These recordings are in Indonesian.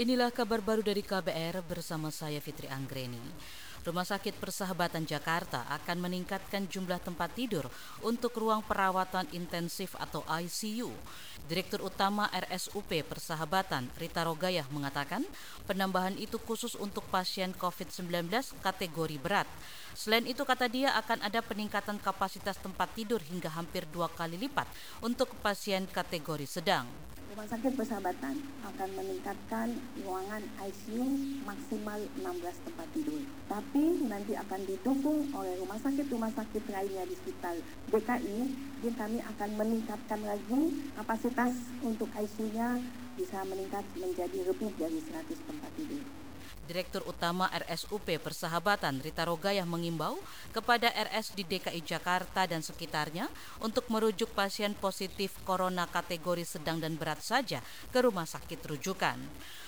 Inilah kabar baru dari KBR bersama saya Fitri Anggreni. Rumah Sakit Persahabatan Jakarta akan meningkatkan jumlah tempat tidur untuk ruang perawatan intensif atau ICU. Direktur Utama RSUP Persahabatan Rita Rogayah mengatakan penambahan itu khusus untuk pasien COVID-19 kategori berat. Selain itu kata dia akan ada peningkatan kapasitas tempat tidur hingga hampir dua kali lipat untuk pasien kategori sedang. Rumah Sakit Persahabatan akan meningkatkan ruangan ICU maksimal 16 tempat tidur. Tapi nanti akan didukung oleh rumah sakit-rumah sakit lainnya di sekitar DKI. Jadi kami akan meningkatkan lagi kapasitas untuk ICU-nya bisa meningkat menjadi lebih dari 100 tempat tidur. Direktur Utama RSUP Persahabatan Rita Rogayah mengimbau kepada RS di DKI Jakarta dan sekitarnya untuk merujuk pasien positif corona kategori sedang dan berat saja ke rumah sakit rujukan.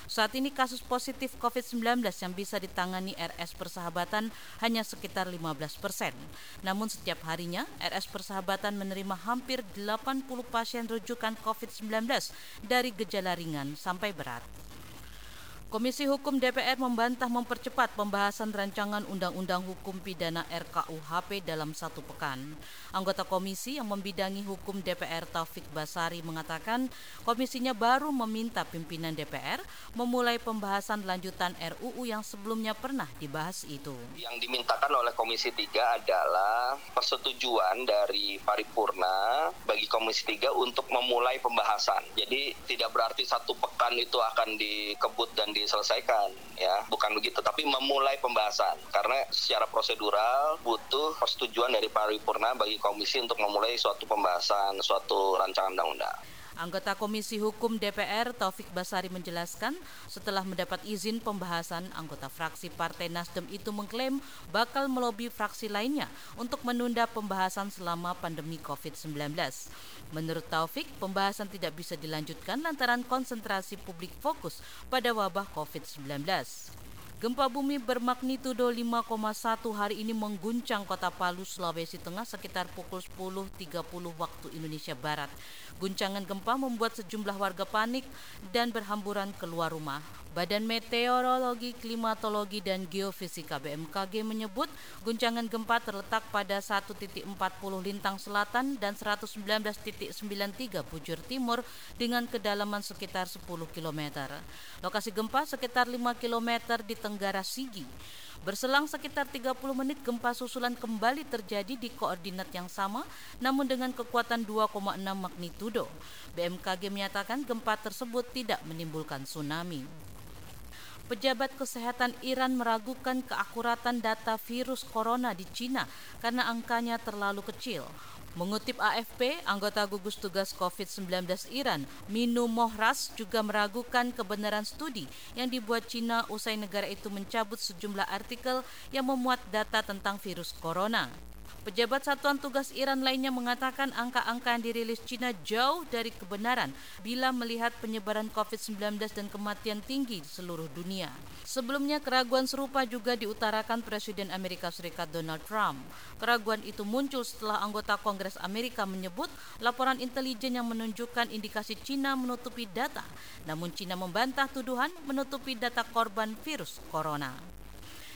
Saat ini kasus positif COVID-19 yang bisa ditangani RS Persahabatan hanya sekitar 15 persen. Namun setiap harinya RS Persahabatan menerima hampir 80 pasien rujukan COVID-19 dari gejala ringan sampai berat. Komisi Hukum DPR membantah mempercepat pembahasan rancangan Undang-Undang Hukum Pidana RKUHP dalam satu pekan. Anggota komisi yang membidangi hukum DPR Taufik Basari mengatakan komisinya baru meminta pimpinan DPR memulai pembahasan lanjutan RUU yang sebelumnya pernah dibahas itu. Yang dimintakan oleh Komisi 3 adalah persetujuan dari paripurna bagi Komisi 3 untuk memulai pembahasan. Jadi tidak berarti satu pekan itu akan dikebut dan di diselesaikan ya bukan begitu tapi memulai pembahasan karena secara prosedural butuh persetujuan dari paripurna bagi komisi untuk memulai suatu pembahasan suatu rancangan undang-undang. Anggota Komisi Hukum DPR Taufik Basari menjelaskan setelah mendapat izin pembahasan anggota fraksi Partai Nasdem itu mengklaim bakal melobi fraksi lainnya untuk menunda pembahasan selama pandemi COVID-19. Menurut Taufik, pembahasan tidak bisa dilanjutkan lantaran konsentrasi publik fokus pada wabah COVID-19. Gempa bumi bermagnitudo 5,1 hari ini mengguncang kota Palu, Sulawesi Tengah sekitar pukul 10.30 waktu Indonesia Barat. Guncangan gempa membuat sejumlah warga panik dan berhamburan keluar rumah. Badan Meteorologi, Klimatologi, dan Geofisika BMKG menyebut guncangan gempa terletak pada 1.40 lintang selatan dan 119.93 bujur timur dengan kedalaman sekitar 10 km. Lokasi gempa sekitar 5 km di Tenggara Sigi. Berselang sekitar 30 menit gempa susulan kembali terjadi di koordinat yang sama namun dengan kekuatan 2,6 magnitudo. BMKG menyatakan gempa tersebut tidak menimbulkan tsunami. Pejabat kesehatan Iran meragukan keakuratan data virus corona di Cina karena angkanya terlalu kecil. Mengutip AFP, anggota gugus tugas COVID-19 Iran, Minu Mohras, juga meragukan kebenaran studi yang dibuat Cina usai negara itu mencabut sejumlah artikel yang memuat data tentang virus corona. Pejabat Satuan Tugas Iran lainnya mengatakan angka-angka yang dirilis Cina jauh dari kebenaran bila melihat penyebaran COVID-19 dan kematian tinggi di seluruh dunia. Sebelumnya keraguan serupa juga diutarakan Presiden Amerika Serikat Donald Trump. Keraguan itu muncul setelah anggota Kongres Amerika menyebut laporan intelijen yang menunjukkan indikasi Cina menutupi data. Namun Cina membantah tuduhan menutupi data korban virus corona.